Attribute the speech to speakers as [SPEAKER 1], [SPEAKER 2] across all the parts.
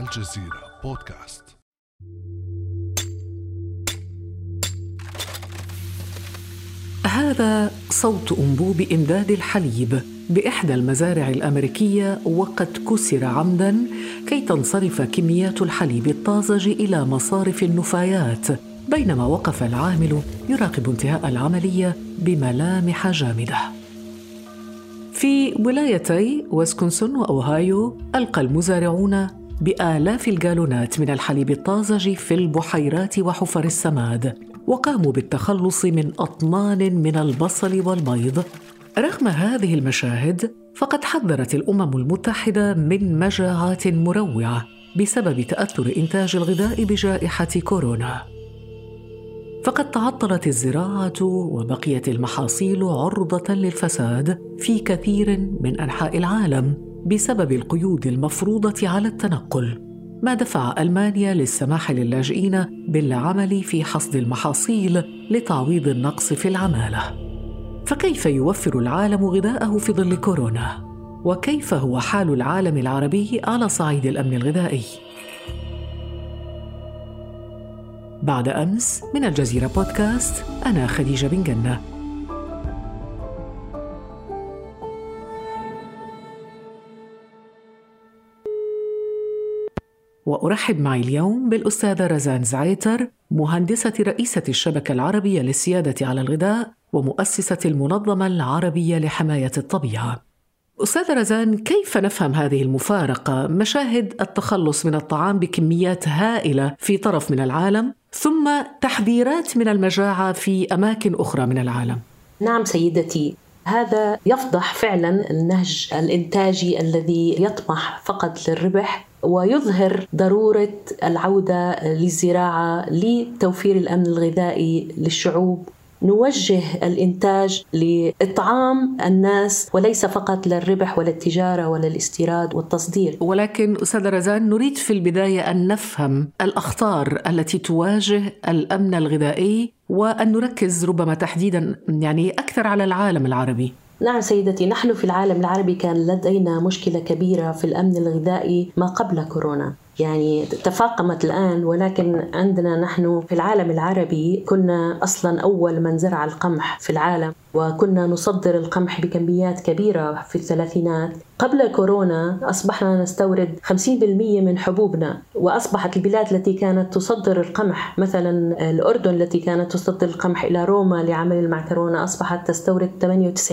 [SPEAKER 1] الجزيرة بودكاست.
[SPEAKER 2] هذا صوت أنبوب إمداد الحليب بإحدى المزارع الأمريكية وقد كسر عمدا كي تنصرف كميات الحليب الطازج إلى مصارف النفايات بينما وقف العامل يراقب انتهاء العملية بملامح جامدة. في ولايتي ويسكونسن وأوهايو ألقى المزارعون بآلاف الجالونات من الحليب الطازج في البحيرات وحفر السماد وقاموا بالتخلص من أطنان من البصل والبيض. رغم هذه المشاهد فقد حذرت الأمم المتحدة من مجاعات مروعة بسبب تأثر إنتاج الغذاء بجائحة كورونا. فقد تعطلت الزراعة وبقيت المحاصيل عرضة للفساد في كثير من أنحاء العالم. بسبب القيود المفروضة على التنقل ما دفع ألمانيا للسماح للاجئين بالعمل في حصد المحاصيل لتعويض النقص في العمالة. فكيف يوفر العالم غذاءه في ظل كورونا؟ وكيف هو حال العالم العربي على صعيد الأمن الغذائي؟ بعد أمس من الجزيرة بودكاست أنا خديجة بن جنة. وأرحب معي اليوم بالأستاذة رزان زعيتر مهندسة رئيسة الشبكة العربية للسيادة على الغذاء ومؤسسة المنظمة العربية لحماية الطبيعة. أستاذة رزان كيف نفهم هذه المفارقة مشاهد التخلص من الطعام بكميات هائلة في طرف من العالم ثم تحذيرات من المجاعة في أماكن أخرى من العالم؟
[SPEAKER 3] نعم سيدتي هذا يفضح فعلا النهج الإنتاجي الذي يطمح فقط للربح ويظهر ضرورة العودة للزراعة لتوفير الأمن الغذائي للشعوب نوجه الإنتاج لإطعام الناس وليس فقط للربح ولا التجاره ولا الاستيراد والتصدير.
[SPEAKER 2] ولكن أستاذة رزان نريد في البداية أن نفهم الأخطار التي تواجه الأمن الغذائي وأن نركز ربما تحديدا يعني أكثر على العالم العربي.
[SPEAKER 3] نعم سيدتي نحن في العالم العربي كان لدينا مشكلة كبيرة في الأمن الغذائي ما قبل كورونا. يعني تفاقمت الآن ولكن عندنا نحن في العالم العربي كنا أصلا أول من زرع القمح في العالم وكنا نصدر القمح بكميات كبيرة في الثلاثينات. قبل كورونا أصبحنا نستورد 50% من حبوبنا وأصبحت البلاد التي كانت تصدر القمح مثلا الأردن التي كانت تصدر القمح إلى روما لعمل المعكرونة أصبحت تستورد 98%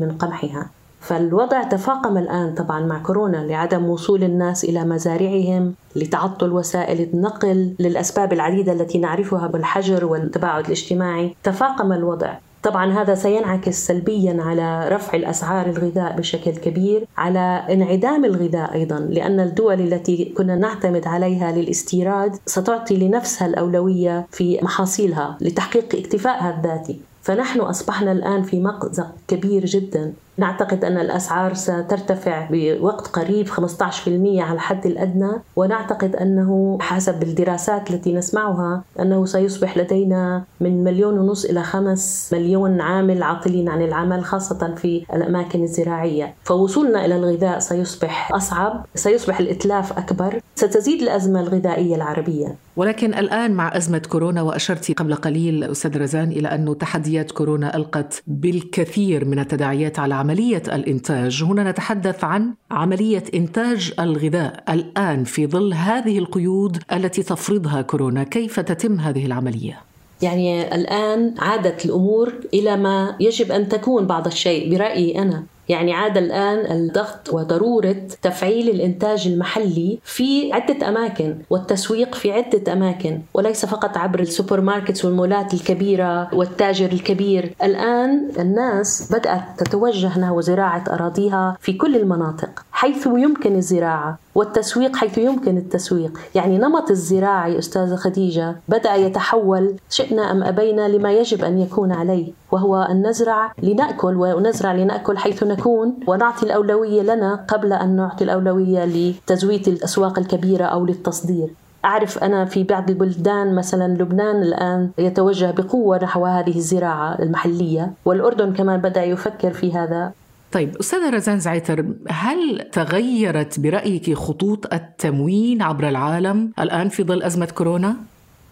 [SPEAKER 3] من قمحها. فالوضع تفاقم الآن طبعا مع كورونا لعدم وصول الناس إلى مزارعهم لتعطل وسائل النقل للأسباب العديدة التي نعرفها بالحجر والتباعد الاجتماعي. تفاقم الوضع. طبعا هذا سينعكس سلبيا على رفع الأسعار الغذاء بشكل كبير على انعدام الغذاء أيضا لأن الدول التي كنا نعتمد عليها للاستيراد ستعطي لنفسها الأولوية في محاصيلها لتحقيق اكتفائها الذاتي. فنحن أصبحنا الآن في مأزق كبير جدا. نعتقد أن الأسعار سترتفع بوقت قريب 15% على الحد الأدنى ونعتقد أنه حسب الدراسات التي نسمعها أنه سيصبح لدينا من مليون ونص إلى خمس مليون عامل عاطلين عن العمل خاصة في الأماكن الزراعية. فوصولنا إلى الغذاء سيصبح أصعب سيصبح الإتلاف أكبر ستزيد الأزمة الغذائية العربية.
[SPEAKER 2] ولكن الآن مع أزمة كورونا وأشرت قبل قليل أستاذ رزان إلى أن تحديات كورونا ألقت بالكثير من التداعيات على عملية الإنتاج. هنا نتحدث عن عملية إنتاج الغذاء الآن في ظل هذه القيود التي تفرضها كورونا. كيف تتم هذه العملية؟
[SPEAKER 3] يعني الآن عادت الأمور إلى ما يجب أن تكون بعض الشيء برأيي أنا. يعني عاد الآن الضغط وضرورة تفعيل الإنتاج المحلي في عدة أماكن والتسويق في عدة أماكن وليس فقط عبر ال supermarkets والمولات الكبيرة والتاجر الكبير. الآن الناس بدأت تتوجه نحو زراعة أراضيها في كل المناطق. حيث يمكن الزراعة والتسويق حيث يمكن التسويق. يعني نمط الزراعي أستاذة خديجة بدأ يتحول شئنا أم أبينا لما يجب أن يكون عليه وهو أن نزرع لنأكل ونزرع لنأكل حيث نكون ونعطي الأولوية لنا قبل أن نعطي الأولوية لتزويد الأسواق الكبيرة أو للتصدير. أعرف أنا في بعض البلدان مثلا لبنان الآن يتوجه بقوة نحو هذه الزراعة المحلية والأردن كمان بدأ يفكر في هذا.
[SPEAKER 2] طيب أستاذة رزان زعيتر هل تغيرت برأيك خطوط التموين عبر العالم الآن في ظل أزمة كورونا؟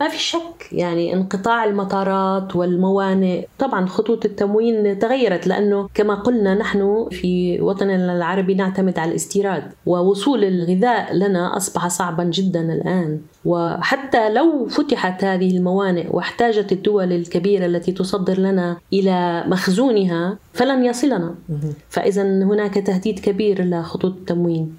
[SPEAKER 3] ما في شك يعني انقطاع المطارات والموانئ طبعا خطوط التموين تغيرت لأنه كما قلنا نحن في وطننا العربي نعتمد على الاستيراد ووصول الغذاء لنا أصبح صعبا جدا الآن. وحتى لو فتحت هذه الموانئ واحتاجت الدول الكبيرة التي تصدر لنا إلى مخزونها فلن يصلنا. فإذا هناك تهديد كبير لخطوط التموين.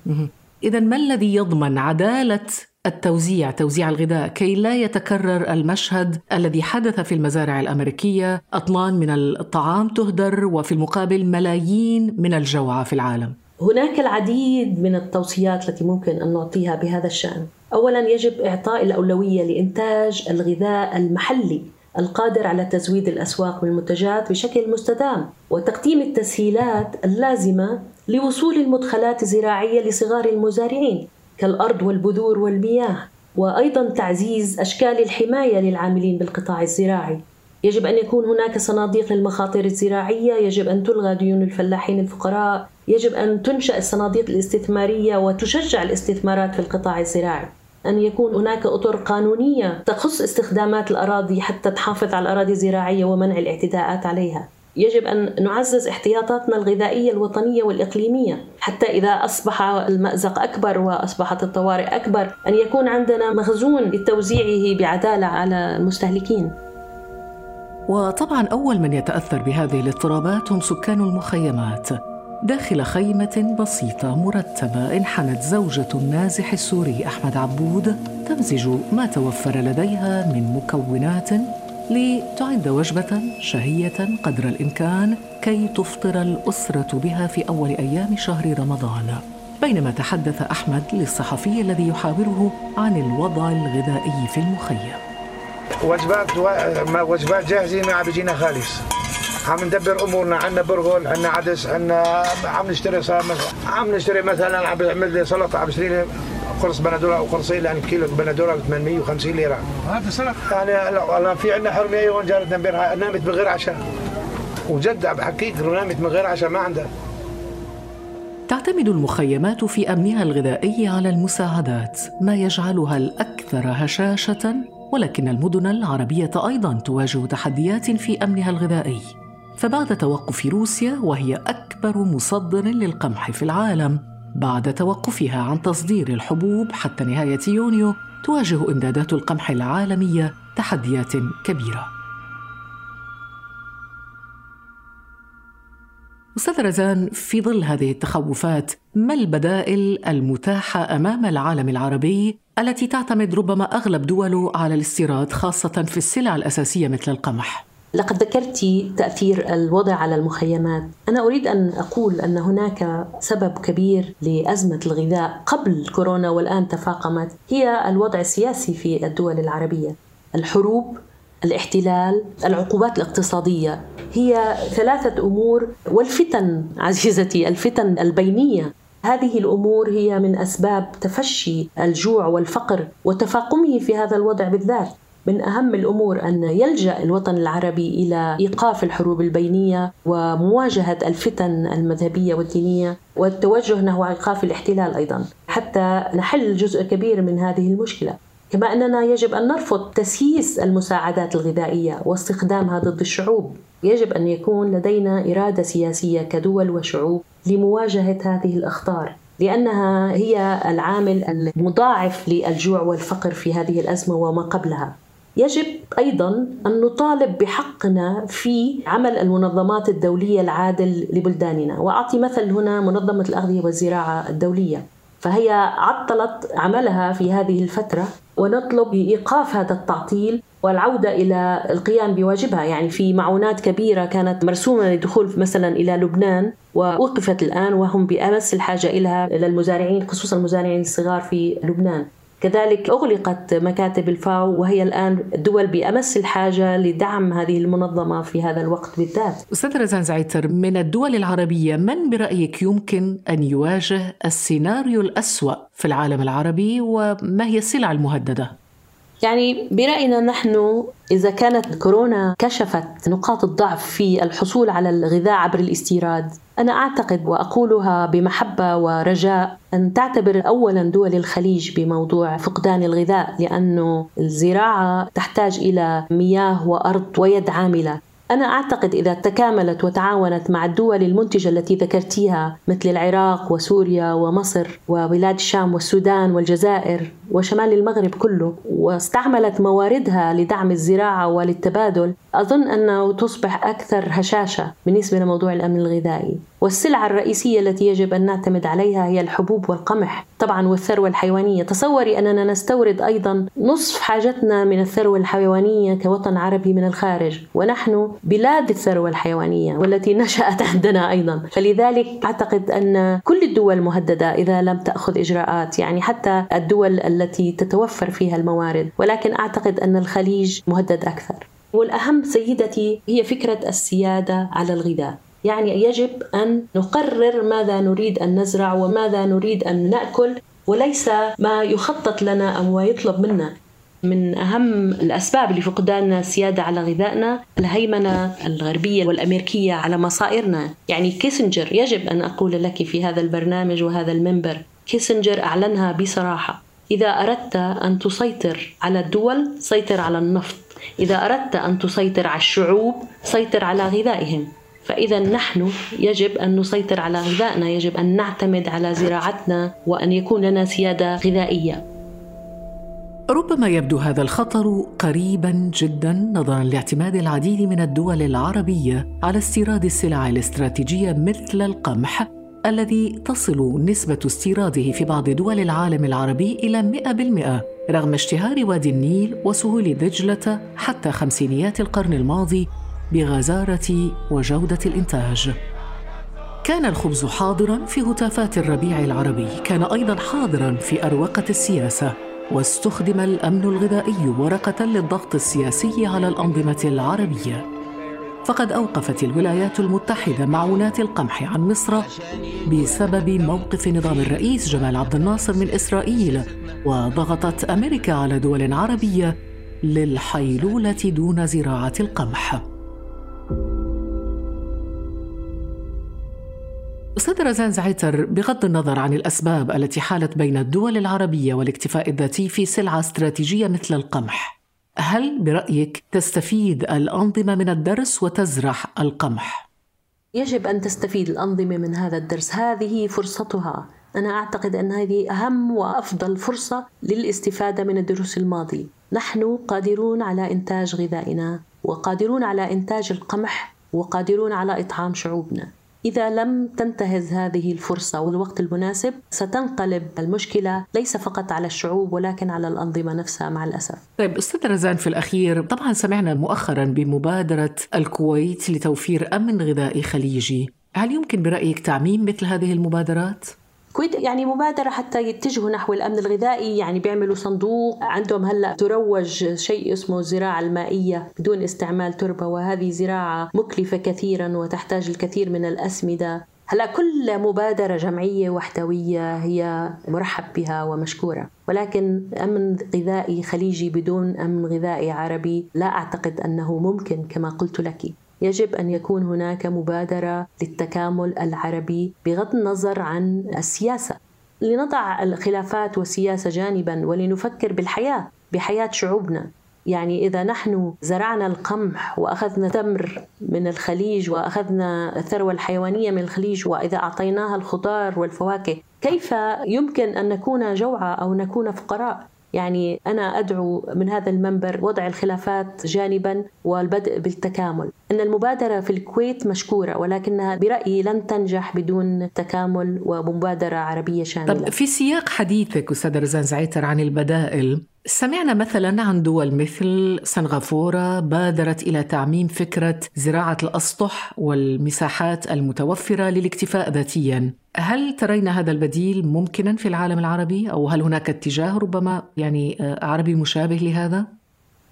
[SPEAKER 2] إذا ما الذي يضمن عدالة التوزيع توزيع الغذاء كي لا يتكرر المشهد الذي حدث في المزارع الأمريكية. أطنان من الطعام تهدر وفي المقابل ملايين من الجوعى في العالم.
[SPEAKER 3] هناك العديد من التوصيات التي ممكن أن نعطيها بهذا الشأن. اولا يجب إعطاء الأولوية لإنتاج الغذاء المحلي القادر على تزويد الأسواق بالمنتجات بشكل مستدام وتقديم التسهيلات اللازمة لوصول المدخلات الزراعية لصغار المزارعين. كالأرض والبذور والمياه وأيضا تعزيز أشكال الحماية للعاملين بالقطاع الزراعي. يجب أن يكون هناك صناديق للمخاطر الزراعية يجب أن تلغى ديون الفلاحين الفقراء يجب أن تنشأ الصناديق الاستثمارية وتشجع الاستثمارات في القطاع الزراعي. أن يكون هناك أطر قانونية تخص استخدامات الأراضي حتى تحافظ على الأراضي الزراعية ومنع الاعتداءات عليها. يجب أن نعزز احتياطاتنا الغذائية الوطنية والإقليمية حتى إذا أصبح المأزق أكبر وأصبحت الطوارئ أكبر أن يكون عندنا مخزون لتوزيعه بعدالة على المستهلكين.
[SPEAKER 2] وطبعا أول من يتأثر بهذه الاضطرابات هم سكان المخيمات. داخل خيمة بسيطة مرتبة انحنت زوجة النازح السوري أحمد عبود تمزج ما توفر لديها من مكونات لتعد وجبة شهية قدر الإمكان كي تفطر الأسرة بها في أول أيام شهر رمضان. بينما تحدث أحمد للصحفي الذي يحاوره عن الوضع الغذائي في المخيم.
[SPEAKER 4] وجبات و... وجبات جاهزة ما عم بيجينا خالص. عم ندبر أمورنا عندنا برغل عندنا عدس عندنا عم نشتري عم نشتري مثلا عم بعمل لي سلطة عم بشتري قرص بندورة أو قرصين لأن كيلو بندورة ب 850 ليرة. هذا سلطه يعني أنا في عندنا حرمية يوم جارتنا امبارح نامت من غير عشاء. وجد عم بحكيك نامت من غير عشاء ما عندها.
[SPEAKER 2] تعتمد المخيمات في أمنها الغذائي على المساعدات ما يجعلها الأكثر هشاشة ولكن المدن العربية أيضا تواجه تحديات في أمنها الغذائي. فبعد توقف روسيا وهي أكبر مصدر للقمح في العالم بعد توقفها عن تصدير الحبوب حتى نهاية يونيو تواجه إمدادات القمح العالمية تحديات كبيرة أستاذ رزان في ظل هذه التخوفات ما البدائل المتاحة أمام العالم العربي التي تعتمد ربما أغلب دوله على الاستيراد خاصة في السلع الأساسية مثل القمح؟
[SPEAKER 3] لقد ذكرت تأثير الوضع على المخيمات. أنا أريد أن أقول أن هناك سبب كبير لأزمة الغذاء قبل كورونا والآن تفاقمت هي الوضع السياسي في الدول العربية. الحروب الاحتلال العقوبات الاقتصادية هي ثلاثة أمور والفتن عزيزتي الفتن البينية. هذه الأمور هي من أسباب تفشي الجوع والفقر وتفاقمه في هذا الوضع بالذات. من أهم الأمور أن يلجأ الوطن العربي إلى إيقاف الحروب البينية ومواجهة الفتن المذهبية والدينية والتوجه نحو إيقاف الاحتلال أيضا حتى نحل جزء كبير من هذه المشكلة. كما أننا يجب أن نرفض تسييس المساعدات الغذائية واستخدامها ضد الشعوب. يجب أن يكون لدينا إرادة سياسية كدول وشعوب لمواجهة هذه الأخطار لأنها هي العامل المضاعف للجوع والفقر في هذه الأزمة وما قبلها. يجب أيضا أن نطالب بحقنا في عمل المنظمات الدولية العادل لبلداننا. وأعطي مثل هنا منظمة الأغذية والزراعة الدولية. فهي عطلت عملها في هذه الفترة ونطلب إيقاف هذا التعطيل والعودة إلى القيام بواجبها. يعني في معونات كبيرة كانت مرسومة للدخول مثلا إلى لبنان ووقفت الآن وهم بأمس الحاجة اليها للمزارعين خصوصا المزارعين الصغار في لبنان. كذلك أغلقت مكاتب الفاو وهي الآن الدول بأمس الحاجة لدعم هذه المنظمة في هذا الوقت بالذات
[SPEAKER 2] أستاذ رزان زعيتر من الدول العربية من برأيك يمكن أن يواجه السيناريو الأسوأ في العالم العربي وما هي السلع المهددة؟
[SPEAKER 3] يعني برأينا نحن إذا كانت كورونا كشفت نقاط الضعف في الحصول على الغذاء عبر الاستيراد أنا أعتقد وأقولها بمحبة ورجاء أن تعتبر أولا دول الخليج بموضوع فقدان الغذاء لأنه الزراعة تحتاج إلى مياه وأرض ويد عاملة. أنا أعتقد إذا تكاملت وتعاونت مع الدول المنتجة التي ذكرتيها مثل العراق وسوريا ومصر وبلاد الشام والسودان والجزائر وشمال المغرب كله واستعملت مواردها لدعم الزراعة وللتبادل أظن أنه تصبح أكثر هشاشة بالنسبة لموضوع الأمن الغذائي. والسلعة الرئيسية التي يجب أن نعتمد عليها هي الحبوب والقمح. طبعا والثروة الحيوانية. تصوري أننا نستورد أيضا نصف حاجتنا من الثروة الحيوانية كوطن عربي من الخارج ونحن بلاد الثروة الحيوانية والتي نشأت عندنا أيضا. فلذلك أعتقد أن كل الدول مهددة إذا لم تأخذ إجراءات يعني حتى الدول التي تتوفر فيها الموارد. ولكن أعتقد أن الخليج مهدد أكثر. والأهم سيدتي هي فكرة السيادة على الغذاء. يعني يجب أن نقرر ماذا نريد أن نزرع وماذا نريد أن نأكل وليس ما يخطط لنا أو يطلب منا. من أهم الأسباب لفقدان السيادة على غذائنا الهيمنة الغربية والأمريكية على مصائرنا. يعني كيسنجر يجب أن أقول لك في هذا البرنامج وهذا المنبر كيسنجر أعلنها بصراحة. إذا أردت أن تسيطر على الدول سيطر على النفط. إذا أردت أن تسيطر على الشعوب سيطر على غذائهم. فإذا نحن يجب أن نسيطر على غذائنا يجب أن نعتمد على زراعتنا وأن يكون لنا سيادة غذائية.
[SPEAKER 2] ربما يبدو هذا الخطر قريبا جدا نظرا لاعتماد العديد من الدول العربية على استيراد السلع الاستراتيجية مثل القمح الذي تصل نسبة استيراده في بعض دول العالم العربي إلى 100% رغم اشتهار وادي النيل وسهول دجلة حتى خمسينيات القرن الماضي بغزارة وجودة الإنتاج. كان الخبز حاضرا في هتافات الربيع العربي، كان أيضا حاضرا في أروقة السياسة، واستخدم الأمن الغذائي ورقة للضغط السياسي على الأنظمة العربية. فقد أوقفت الولايات المتحدة معونات القمح عن مصر بسبب موقف نظام الرئيس جمال عبد الناصر من إسرائيل وضغطت أمريكا على دول عربية للحيلولة دون زراعة القمح أستاذ رزان زعيتر بغض النظر عن الأسباب التي حالت بين الدول العربية والاكتفاء الذاتي في سلعة استراتيجية مثل القمح هل برأيك تستفيد الأنظمة من الدرس وتزرع القمح؟
[SPEAKER 3] يجب أن تستفيد الأنظمة من هذا الدرس. هذه فرصتها. أنا أعتقد أن هذه أهم وأفضل فرصة للاستفادة من الدروس الماضي نحن قادرون على إنتاج غذائنا وقادرون على إنتاج القمح وقادرون على إطعام شعوبنا. إذا لم تنتهز هذه الفرصة والوقت المناسب ستنقلب. المشكلة ليس فقط على الشعوب ولكن على الأنظمة نفسها مع الأسف.
[SPEAKER 2] طيب أستاذ رزان في الأخير طبعا سمعنا مؤخرا بمبادرة الكويت لتوفير أمن غذائي خليجي. هل يمكن برأيك تعميم مثل هذه المبادرات؟
[SPEAKER 3] الكويت يعني مبادرة حتى يتجهوا نحو الأمن الغذائي يعني بيعملوا صندوق. عندهم هلأ تروج شيء اسمه الزراعة المائية بدون استعمال تربة وهذه زراعة مكلفة كثيرا وتحتاج الكثير من الأسمدة. هلأ كل مبادرة جمعية وحدوية هي مرحب بها ومشكورة. ولكن أمن غذائي خليجي بدون أمن غذائي عربي لا أعتقد أنه ممكن كما قلت لك. يجب أن يكون هناك مبادرة للتكامل العربي بغض النظر عن السياسة. لنضع الخلافات والسياسة جانبا ولنفكر بالحياة بحياة شعوبنا. يعني إذا نحن زرعنا القمح وأخذنا تمر من الخليج وأخذنا الثروة الحيوانية من الخليج وإذا أعطيناها الخضار والفواكه كيف يمكن أن نكون جوعى أو نكون فقراء؟ يعني أنا أدعو من هذا المنبر وضع الخلافات جانبا والبدء بالتكامل. أن المبادرة في الكويت مشكورة ولكنها برأيي لن تنجح بدون تكامل ومبادرة عربية شاملة.
[SPEAKER 2] طب في سياق حديثك أستاذ رزان زعيتر عن البدائل سمعنا مثلا عن دول مثل سنغافورة بادرت إلى تعميم فكرة زراعة الأسطح والمساحات المتوفرة للاكتفاء ذاتيا هل ترين هذا البديل ممكنا في العالم العربي أو هل هناك اتجاه ربما يعني آه، عربي مشابه لهذا؟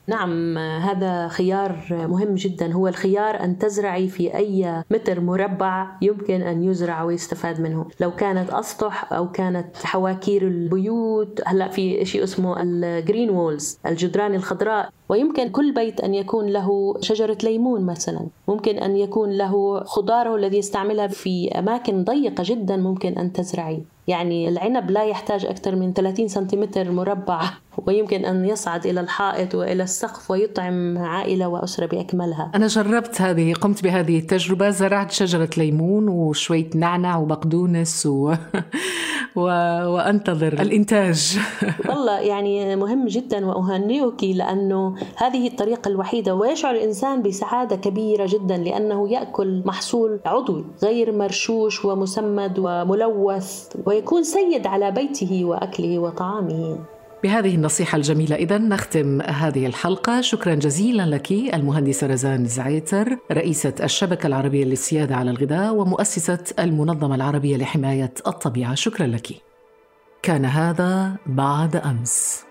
[SPEAKER 3] نعم هذا خيار مهم جدا. هو الخيار أن تزرعي في أي متر مربع يمكن أن يزرع ويستفاد منه. لو كانت أسطح أو كانت حواكير البيوت هلأ في شيء اسمه ال green walls الجدران الخضراء. ويمكن كل بيت أن يكون له شجرة ليمون مثلا. ممكن أن يكون له خضاره الذي يستعملها في أماكن ضيقة جدا ممكن أن تزرعي. يعني العنب لا يحتاج أكثر من 30 سنتيمتر مربع ويمكن أن يصعد إلى الحائط وإلى السقف ويطعم عائلة وأسرة بأكملها.
[SPEAKER 2] أنا جربت هذه قمت بهذه التجربة زرعت شجرة ليمون وشوية نعنع وبقدونس و... و... وأنتظر الإنتاج.
[SPEAKER 3] والله يعني مهم جدا وأهنئك لأنه هذه الطريقة الوحيدة ويشعر الإنسان بسعادة كبيرة جدا لأنه يأكل محصول عضوي غير مرشوش ومسمد وملوث ويكون سيد على بيته وأكله وطعامه.
[SPEAKER 2] بهذه النصيحة الجميلة. إذا نختم هذه الحلقة. شكرا جزيلا لك المهندسة رزان زعيتر رئيسة الشبكة العربية للسيادة على الغذاء ومؤسسة المنظمة العربية لحماية الطبيعة. شكرا لك. كان هذا بعد أمس.